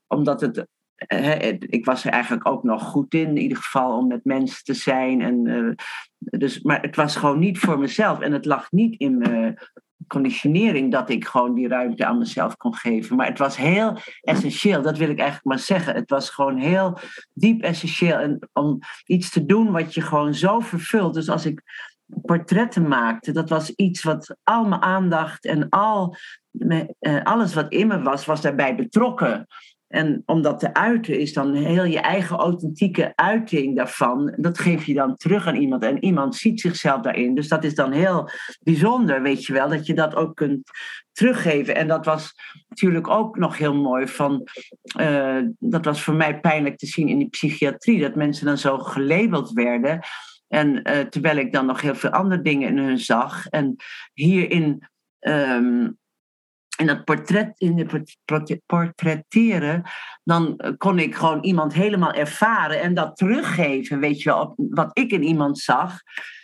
omdat het ik was er eigenlijk ook nog goed in, in ieder geval om met mensen te zijn. En, dus, maar het was gewoon niet voor mezelf en het lag niet in me conditionering dat ik gewoon die ruimte aan mezelf kon geven. Maar het was heel essentieel, dat wil ik eigenlijk maar zeggen. Het was gewoon heel diep essentieel en om iets te doen wat je gewoon zo vervult. Dus als ik portretten maakte, dat was iets wat al mijn aandacht en al, eh, alles wat in me was, was daarbij betrokken. En om dat te uiten is dan heel je eigen authentieke uiting daarvan. Dat geef je dan terug aan iemand. En iemand ziet zichzelf daarin. Dus dat is dan heel bijzonder, weet je wel. Dat je dat ook kunt teruggeven. En dat was natuurlijk ook nog heel mooi. Van, uh, dat was voor mij pijnlijk te zien in die psychiatrie. Dat mensen dan zo gelabeld werden. En uh, terwijl ik dan nog heel veel andere dingen in hun zag. En hierin. Um, in dat portret, in de portretteren, dan eh, kon ik gewoon iemand helemaal ervaren en dat teruggeven, weet je wel, wat ik in iemand zag.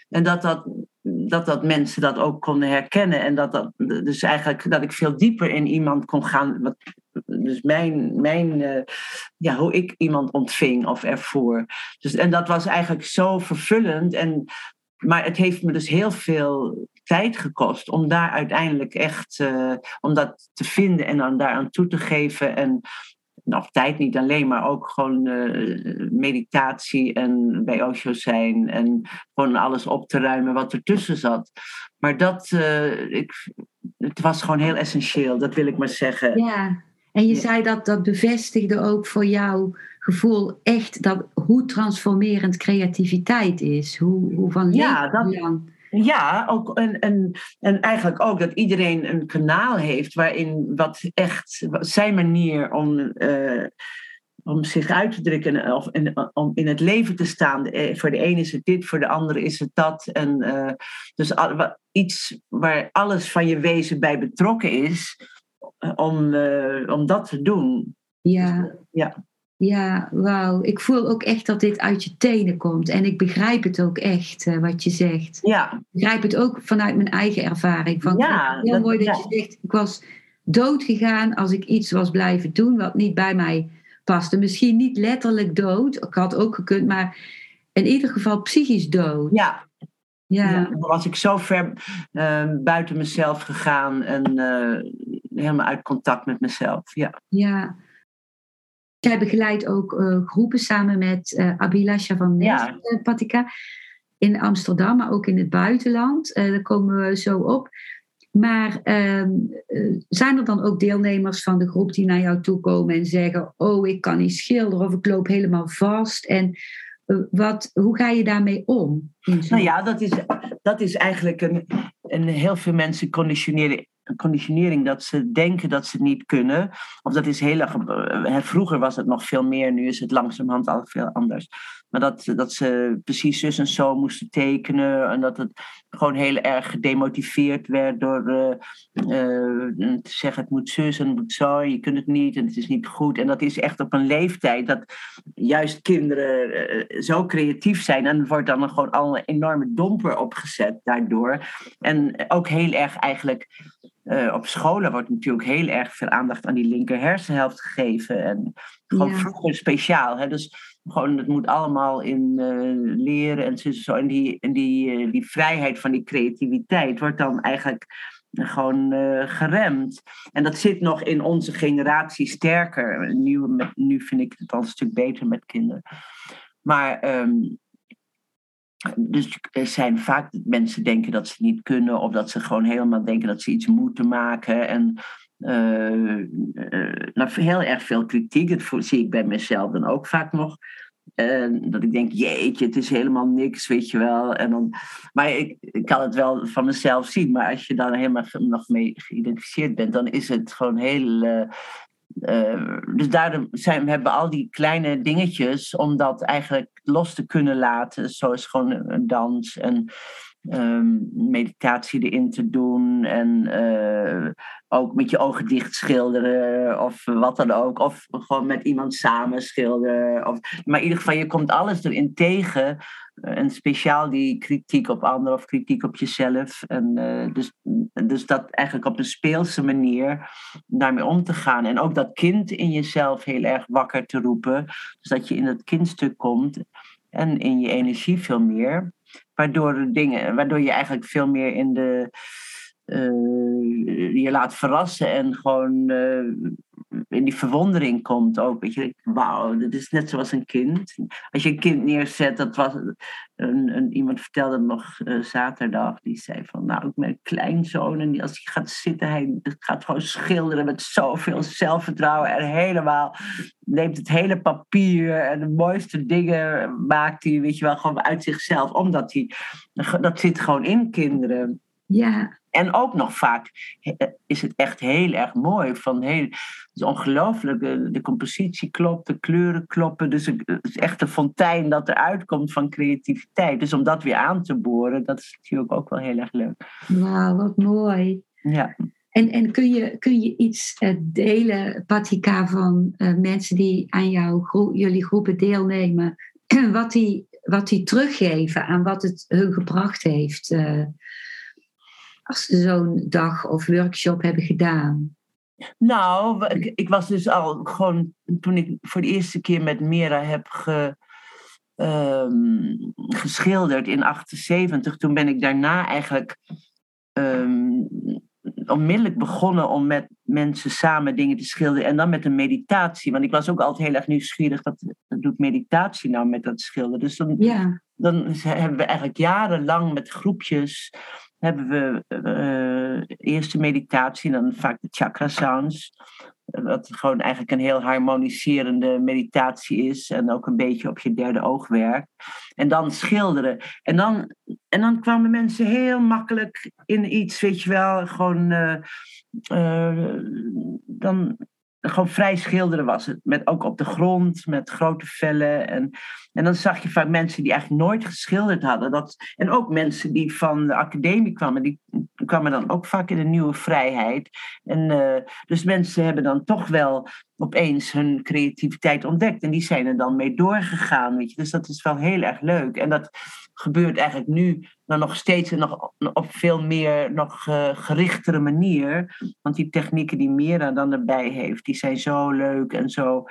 En dat dat, dat, dat mensen dat ook konden herkennen. En dat, dat, dus eigenlijk dat ik veel dieper in iemand kon gaan. Wat, dus mijn, mijn uh, ja, hoe ik iemand ontving of ervoor. Dus, en dat was eigenlijk zo vervullend. En, maar het heeft me dus heel veel tijd gekost om daar uiteindelijk echt uh, om dat te vinden en dan daaraan toe te geven. En nog tijd niet alleen, maar ook gewoon uh, meditatie en bij Osho zijn en gewoon alles op te ruimen wat ertussen zat. Maar dat, uh, ik, het was gewoon heel essentieel, dat wil ik maar zeggen. Ja, en je zei dat dat bevestigde ook voor jou gevoel echt dat, hoe transformerend creativiteit is. Hoe, hoe van ja, dat, lang. Ja, ook, en, en, en eigenlijk ook dat iedereen een kanaal heeft waarin wat echt zijn manier om, uh, om zich uit te drukken of in, om in het leven te staan. Eh, voor de ene is het dit, voor de andere is het dat. En, uh, dus iets waar alles van je wezen bij betrokken is, om, uh, om dat te doen. Ja. Dus, ja. Ja, wauw. Ik voel ook echt dat dit uit je tenen komt. En ik begrijp het ook echt, uh, wat je zegt. Ja. Ik begrijp het ook vanuit mijn eigen ervaring. Van, ja, heel dat, mooi dat je zegt, ik was dood gegaan als ik iets was blijven doen wat niet bij mij paste. Misschien niet letterlijk dood, ik had ook gekund, maar in ieder geval psychisch dood. Ja, ja. ja. dan was ik zo ver uh, buiten mezelf gegaan en uh, helemaal uit contact met mezelf. Ja. ja. Jij begeleidt ook uh, groepen samen met uh, Abilasha van ja. uh, Patika in Amsterdam, maar ook in het buitenland. daar komen we zo op. Maar ehm, zijn er dan ook deelnemers van de groep die naar jou toe komen en zeggen: Oh, ik kan niet schilderen of ik loop helemaal vast? En wat, hoe ga je daarmee om? Nou ja, dat is, dat is eigenlijk een, een heel veel mensen conditioneren conditionering dat ze denken dat ze niet kunnen. Of dat is heel erg. Eh, vroeger was het nog veel meer, nu is het langzamerhand al veel anders. Maar dat, dat ze precies zus en zo moesten tekenen. En dat het gewoon heel erg gedemotiveerd werd door uh, uh, te zeggen: het moet zus en het moet zo. Je kunt het niet en het is niet goed. En dat is echt op een leeftijd dat juist kinderen zo creatief zijn. En wordt dan gewoon al een enorme domper opgezet daardoor. En ook heel erg eigenlijk uh, op scholen wordt natuurlijk heel erg veel aandacht aan die linker hersenhelft gegeven. En gewoon vroeger speciaal. Hè? Dus gewoon, het moet allemaal in uh, leren en zo. En die, en die, uh, die vrijheid van die creativiteit wordt dan eigenlijk gewoon geremd. En dat zit nog in onze generatie sterker. Nu, met, nu vind ik het al een stuk beter met kinderen. Maar um, dus er zijn vaak mensen denken dat ze niet kunnen, of dat ze gewoon helemaal denken dat ze iets moeten maken. En uh, uh, heel erg veel kritiek, dat zie ik bij mezelf dan ook vaak nog. Dat ik denk, jeetje, het is helemaal niks, weet je wel. En dan, maar ik, ik kan het wel van mezelf zien. Maar als je daar helemaal nog mee geïdentificeerd bent, dan is het gewoon heel uh, dus daarom zijn, we hebben al die kleine dingetjes om dat eigenlijk los te kunnen laten. Zoals gewoon dans en um, meditatie erin te doen. En uh, ook met je ogen dicht schilderen of wat dan ook. Of gewoon met iemand samen schilderen. Of, maar in ieder geval, je komt alles erin tegen. En speciaal die kritiek op anderen of kritiek op jezelf. En, uh, dus, dus dat eigenlijk op een speelse manier daarmee om te gaan. En ook dat kind in jezelf heel erg wakker te roepen. Dus dat je in dat kindstuk komt en in je energie veel meer. Waardoor, dingen, waardoor je eigenlijk veel meer in de je laat verrassen en gewoon in die verwondering komt ook. Weet je, wauw, dit is net zoals een kind. Als je een kind neerzet, dat was een, iemand vertelde nog uh, zaterdag, die zei van, nou, ben een kleinzoon en als hij gaat zitten, hij gaat gewoon schilderen met zoveel zelfvertrouwen en helemaal neemt het hele papier en de mooiste dingen maakt hij, weet je wel, gewoon uit zichzelf, omdat hij, dat zit gewoon in kinderen. Ja. En ook nog vaak is het echt heel erg mooi. Van heel, het is ongelooflijk. De, compositie klopt, de kleuren kloppen. Dus het is echt een fontein dat eruit komt van creativiteit. Dus om dat weer aan te boren, dat is natuurlijk ook wel heel erg leuk. Wauw, wat mooi. Ja. En, en kun, je, kun je iets uh, delen, Patika, van uh, mensen die aan jouw jullie groepen deelnemen, wat die, wat die teruggeven aan wat het hun gebracht heeft? Uh, als ze zo'n dag of workshop hebben gedaan? Nou, ik, ik, was dus al gewoon toen ik voor de eerste keer met Mera heb ge, um, geschilderd in 78, toen ben ik daarna eigenlijk um, onmiddellijk begonnen om met mensen samen dingen te schilderen. En dan met een meditatie. Want ik was ook altijd heel erg nieuwsgierig. Wat, wat doet meditatie nou met dat schilderen? Dus dan, ja. dan hebben we eigenlijk jarenlang met groepjes hebben we uh, eerst de meditatie, dan vaak de chakra sounds. Wat gewoon eigenlijk een heel harmoniserende meditatie is. En ook een beetje op je derde oog werkt. En dan schilderen. En dan, en dan kwamen mensen heel makkelijk in iets, weet je wel. Gewoon, uh, dan gewoon vrij schilderen was het. Met, ook op de grond, met grote vellen. En, en dan zag je vaak mensen die eigenlijk nooit geschilderd hadden. Dat, en ook mensen die van de academie kwamen, die kwamen dan ook vaak in een nieuwe vrijheid. En, uh, dus mensen hebben dan toch wel opeens hun creativiteit ontdekt. En die zijn er dan mee doorgegaan. Weet je? Dus dat is wel heel erg leuk. En dat gebeurt eigenlijk nu dan nog steeds nog, op veel meer nog uh, gerichtere manier. Want die technieken die Mira dan erbij heeft, die zijn zo leuk en zo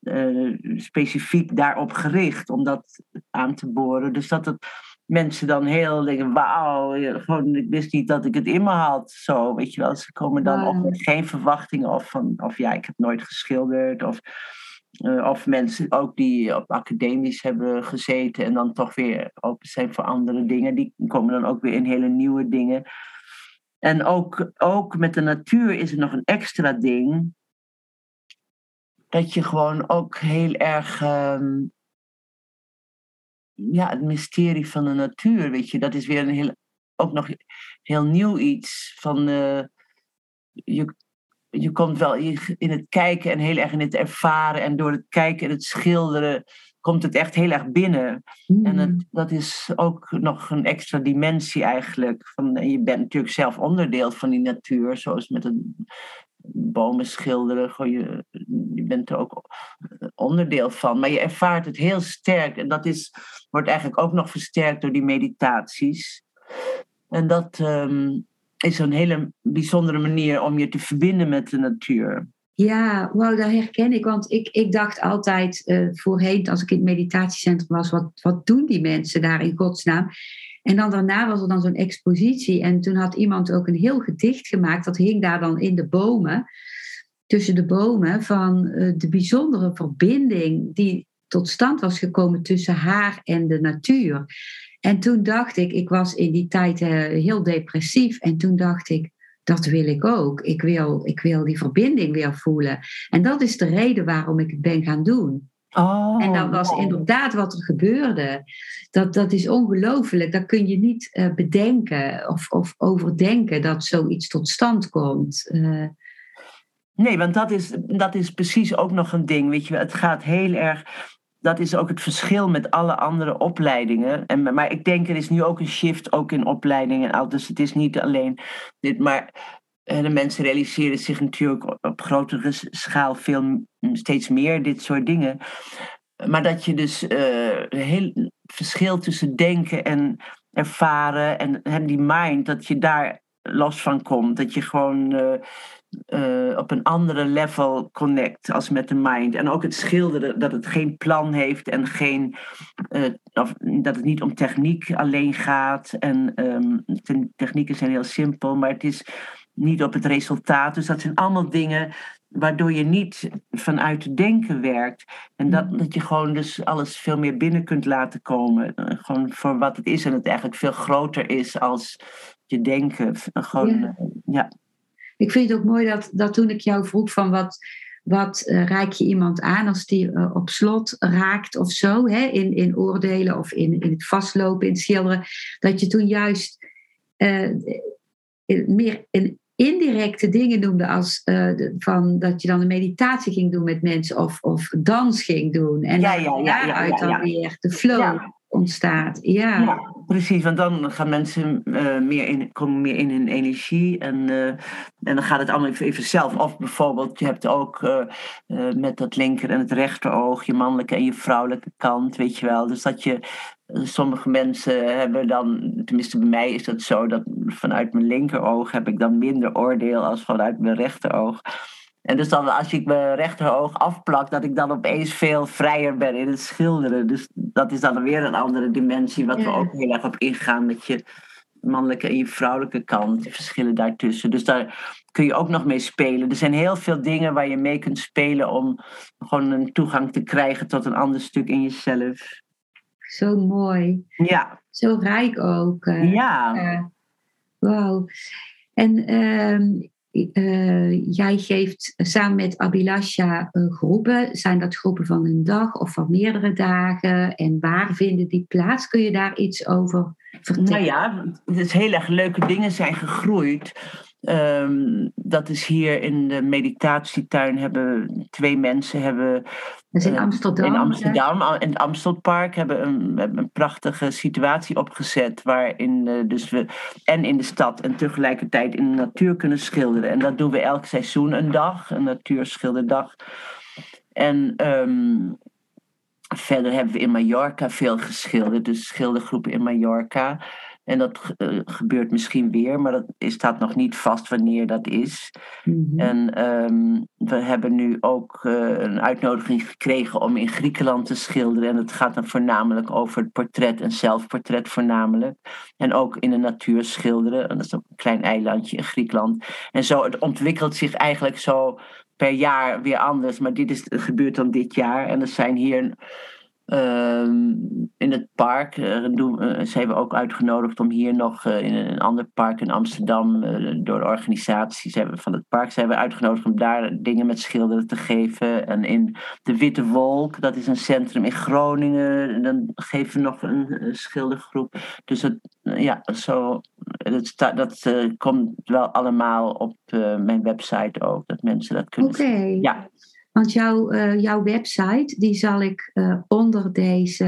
uh, specifiek daarop gericht om dat aan te boren. Dus dat het mensen dan heel denken, wauw, gewoon, ik wist niet dat ik het in me had. Zo, weet je wel. Ze komen dan wow. op met geen verwachtingen of van, of ja, ik heb nooit geschilderd. Of, uh, of mensen ook die op academisch hebben gezeten en dan toch weer open zijn voor andere dingen. Die komen dan ook weer in hele nieuwe dingen. En ook, ook met de natuur is er nog een extra ding. Dat je gewoon ook heel erg um, ja, het mysterie van de natuur, weet je, dat is weer een heel, ook nog heel nieuw iets. Van, uh, je, je komt wel in het kijken en heel erg in het ervaren. En door het kijken en het schilderen komt het echt heel erg binnen. Mm. En het, dat is ook nog een extra dimensie eigenlijk. Van, je bent natuurlijk zelf onderdeel van die natuur, zoals met een bomen schilderen. Gewoon je, je bent er ook onderdeel van. Maar je ervaart het heel sterk. En dat is, wordt eigenlijk ook nog versterkt door die meditaties. En dat um, is een hele bijzondere manier om je te verbinden met de natuur. Ja, wauw, dat herken ik. Want ik, ik dacht altijd uh, voorheen, als ik in het meditatiecentrum was, wat, wat doen die mensen daar in godsnaam? En dan daarna was er dan zo'n expositie. En toen had iemand ook een heel gedicht gemaakt. Dat hing daar dan in de bomen. Tussen de bomen. Van uh, de bijzondere verbinding die tot stand was gekomen tussen haar en de natuur. En toen dacht ik, ik was in die tijd uh, heel depressief. En toen dacht ik, dat wil ik ook. Ik wil, ik wil die verbinding weer voelen. En dat is de reden waarom ik het ben gaan doen. Oh, en dat was wow. inderdaad wat er gebeurde. Dat, dat is ongelooflijk. Dat kun je niet uh, bedenken of, of overdenken dat zoiets tot stand komt. Uh, nee, want dat is, dat is precies ook nog een ding. Weet je, het gaat heel erg. Dat is ook het verschil met alle andere opleidingen. En, maar ik denk er is nu ook een shift ook in opleidingen. Dus het is niet alleen dit, maar de mensen realiseren zich natuurlijk op grotere schaal veel, steeds meer dit soort dingen. Maar dat je dus uh, heel verschil tussen denken en ervaren en, en die mind, dat je daar los van komt. Dat je gewoon eh, op een andere level connect als met de mind. En ook het schilderen, dat het geen plan heeft en geen, of, dat het niet om techniek alleen gaat. En um, technieken zijn heel simpel, maar het is niet op het resultaat. Dus dat zijn allemaal dingen waardoor je niet vanuit het denken werkt. En dat, mm. dat je gewoon dus alles veel meer binnen kunt laten komen. Eh, gewoon voor wat het is en het eigenlijk veel groter is als je denken. Gewoon, ja. Ik vind het ook mooi dat, dat toen ik jou vroeg van wat, wat uh, reik je iemand aan als die uh, op slot raakt of zo, hè, in, in oordelen of in, in het vastlopen, in het schilderen, dat je toen juist uh, meer in indirecte dingen noemde als de, van dat je dan een meditatie ging doen met mensen of, of dans ging doen. En ja, ja, ja, daaruit dan weer de flow ontstaat. ja precies, want dan gaan mensen uh, meer in, komen meer in hun energie en, uh, en dan gaat het allemaal even, zelf. Of bijvoorbeeld, je hebt ook uh, met dat linker en het rechteroog je mannelijke en je vrouwelijke kant, weet je wel. Dus dat je, sommige mensen hebben dan, tenminste bij mij is dat zo, dat vanuit mijn linkeroog heb ik dan minder oordeel als vanuit mijn rechteroog. En dus dan als ik mijn rechteroog afplak, dat ik dan opeens veel vrijer ben in het schilderen. Dus dat is dan weer een andere dimensie, wat we ook heel erg op ingaan met je mannelijke en je vrouwelijke kant, de verschillen daartussen. Dus daar kun je ook nog mee spelen. Er zijn heel veel dingen waar je mee kunt spelen om gewoon een toegang te krijgen tot een ander stuk in jezelf. Zo mooi. Ja. Zo rijk ook. Uh, ja. Uh, Wauw. En uh, uh, jij geeft samen met Abilasha uh, groepen. Zijn dat groepen van een dag of van meerdere dagen? En waar vinden die plaats? Kun je daar iets over vertellen? Nou ja, het is heel erg leuke dingen zijn gegroeid. Um, dat is hier in de meditatietuin hebben twee mensen hebben. Is in Amsterdam. in Amsterdam, in het Amstelpark, hebben een, hebben een prachtige situatie opgezet. Waarin uh, dus we en in de stad en tegelijkertijd in de natuur kunnen schilderen. En dat doen we elk seizoen een dag, een natuurschilderdag. En um, verder hebben we in Mallorca veel geschilderd, dus schildergroepen in Mallorca. En dat uh, gebeurt misschien weer, maar dat is, staat nog niet vast wanneer dat is. Mm-hmm. En um, we hebben nu ook uh, een uitnodiging gekregen om in Griekenland te schilderen. En het gaat dan voornamelijk over het portret en zelfportret voornamelijk. En ook in de natuur schilderen. En dat is ook een klein eilandje in Griekenland. En zo, het ontwikkelt zich eigenlijk zo per jaar weer anders. Maar dit is, gebeurt dan dit jaar. En er zijn hier Ehm, in het park uh, doen, uh, zijn we ook uitgenodigd om hier nog uh, in een ander park in Amsterdam, door de organisaties van het park, zijn we uitgenodigd om daar dingen met schilderen te geven. En in de Witte Wolk, dat is een centrum in Groningen, dan geven we nog een, schildergroep. Dus het, ja, zo, dat, dat komt wel allemaal op mijn website ook, dat mensen dat kunnen okay. zien. Ja. Want jouw, uh, jouw website, die zal ik uh, onder deze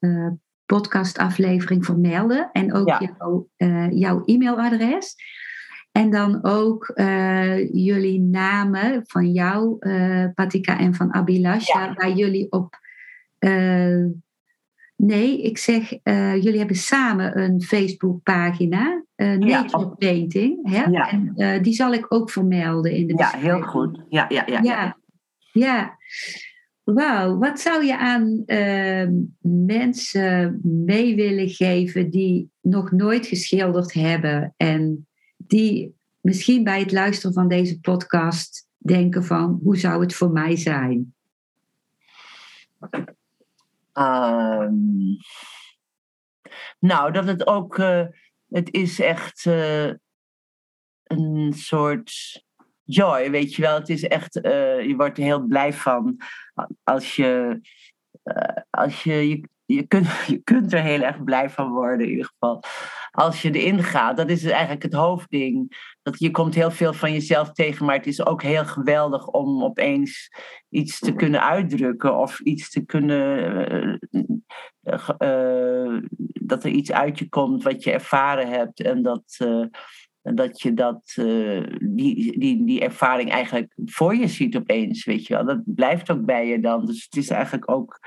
uh, podcastaflevering vermelden. En ook jouw, jouw e-mailadres. En dan ook jullie namen van jou, Patika, en van Abilasha, ja. waar jullie op. nee, ik zeg, jullie hebben samen een Facebookpagina, uh, Nature ja. Painting. Hè? Ja. En die zal ik ook vermelden in de Ja, heel goed. ja, ja. ja. Ja. Wauw. Wat zou je aan uh, mensen mee willen geven die nog nooit geschilderd hebben en die misschien bij het luisteren van deze podcast denken van hoe zou het voor mij zijn? Um, nou, dat het ook, uh, het is echt uh, een soort joy, weet je wel. Het is echt, uh, je wordt er heel blij van als je, uh, als je, je, je, kunt, je kunt er heel erg blij van worden in ieder geval. Als je erin gaat, dat is eigenlijk het hoofdding. Dat je komt heel veel van jezelf tegen, maar het is ook heel geweldig om opeens iets te kunnen uitdrukken of iets te kunnen. Uh, dat er iets uit je komt wat je ervaren hebt en dat dat je dat, uh, die, die, die ervaring eigenlijk voor je ziet opeens, weet je wel. Dat blijft ook bij je dan. Dus het is eigenlijk ook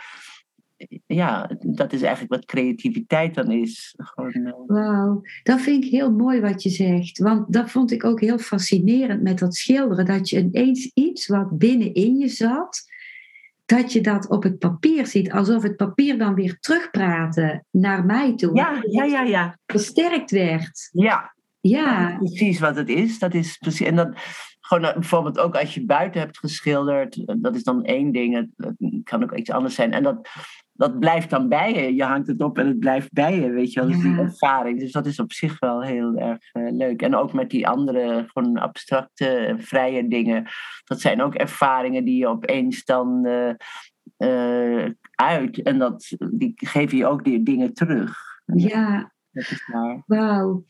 ja, dat is eigenlijk wat creativiteit dan is. Uh... Wauw, dat vind ik heel mooi wat je zegt. Want dat vond ik ook heel fascinerend met dat schilderen. Dat je ineens iets wat binnenin je zat, dat je dat op het papier ziet. Alsof het papier dan weer terugpraten naar mij toe. Ja, ja, ja, ja. Versterkt werd. Ja. Ja. precies wat het is. Dat is precies. En dat, gewoon eh, bijvoorbeeld ook als je buiten hebt geschilderd, dat is dan één ding. Het, kan ook iets anders zijn. En dat, dat blijft dan bij je. Je hangt het op en het blijft bij je, weet je wel. Dat is die ervaring. Dus dat is op zich wel heel erg uh, leuk. En ook met die andere, gewoon abstracte, vrije dingen. Dat zijn ook ervaringen die je opeens dan uh, uit. En dat, die geven je ook die dingen terug. Ja. Dat is waar. Wauw.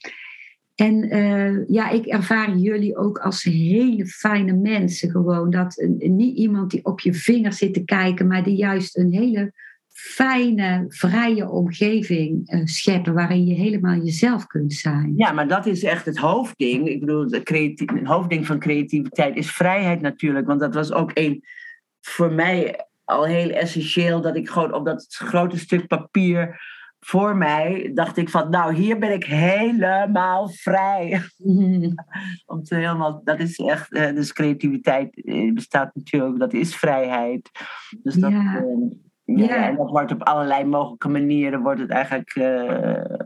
En uh, ja, ik ervaar jullie ook als hele fijne mensen gewoon. Dat niet iemand die op je vinger zit te kijken, maar die juist een hele fijne, vrije omgeving uh, scheppen waarin je helemaal jezelf kunt zijn. Ja, maar dat is echt het hoofdding. Ik bedoel, het hoofdding van creativiteit is vrijheid natuurlijk. Want dat was ook een voor mij al heel essentieel dat ik gewoon op dat grote stuk papier voor mij dacht ik van, nou, hier ben ik helemaal vrij. Om te helemaal, dat is echt, uh, dus creativiteit eh, bestaat natuurlijk, dat is vrijheid. Dus dat, ja. Uh, ja, ja. En dat wordt op allerlei mogelijke manieren, wordt het eigenlijk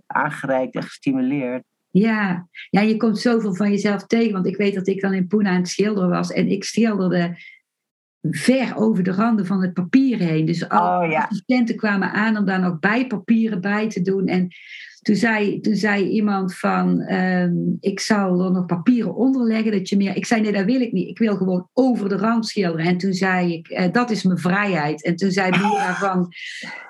aangereikt en gestimuleerd. Ja. ja, je komt zoveel van jezelf tegen. Want ik weet dat ik dan in Pune aan het schilderen was. En ik schilderde ver over de randen van het papier heen. Dus alle oh, assistenten kwamen aan om daar nog bijpapieren bij te doen. En toen zei, toen zei iemand van, ehm, ik zou er nog papieren onder leggen. Dat je meer, ik zei, nee, dat wil ik niet. Ik wil gewoon over de rand schilderen. En toen zei ik, uh, dat is mijn vrijheid. En toen zei Mira van,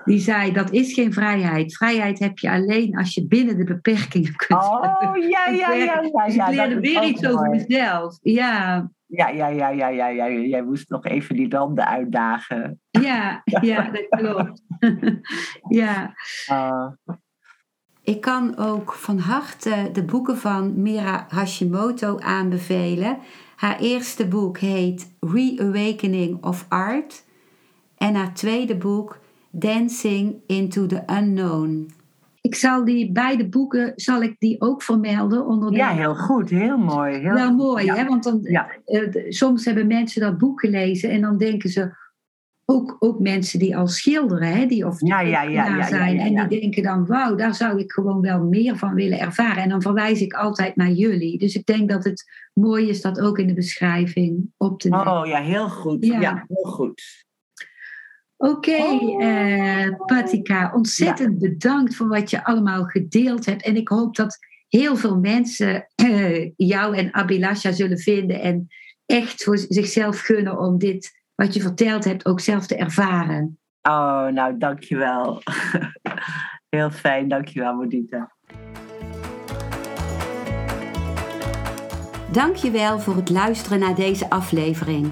die zei, dat is geen vrijheid. Vrijheid heb je alleen als je binnen de beperkingen kunt. Oh, ja, ja, ja. ja, ja, dus ik leerde weer iets over mezelf. Ja. Ja, ja, ja, ja, ja, ja, jij moest nog even die randen uitdagen. Ja, ja, dat klopt. ja. Uh. Ik kan ook van harte de boeken van Mira Hashimoto aanbevelen. Haar eerste boek heet Reawakening of Art. En haar tweede boek Dancing into the Unknown. Ik zal die beide boeken zal ik die ook vermelden. Onder de... Ja, heel goed, heel mooi. Heel mooi, hè? Want dan, ja. uh, soms hebben mensen dat boek gelezen en dan denken ze, ook, ook mensen die al schilderen, hè, die of ja, ja, ja, zijn. En die denken dan, wauw, daar zou ik gewoon wel meer van willen ervaren. En dan verwijs ik altijd naar jullie. Dus ik denk dat het mooi is dat ook in de beschrijving op te nemen. Oh ja, heel goed. Ja, heel goed. Oké, okay, oh. uh, Patika, ontzettend bedankt voor wat je allemaal gedeeld hebt. En ik hoop dat heel veel mensen uh, jou en Abilasha zullen vinden en echt voor zichzelf gunnen om dit wat je verteld hebt ook zelf te ervaren. Oh, nou, dankjewel. Heel fijn, dankjewel, Modita. Dankjewel voor het luisteren naar deze aflevering.